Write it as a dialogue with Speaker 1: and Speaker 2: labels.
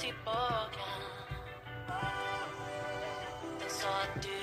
Speaker 1: ti poca. Penso a.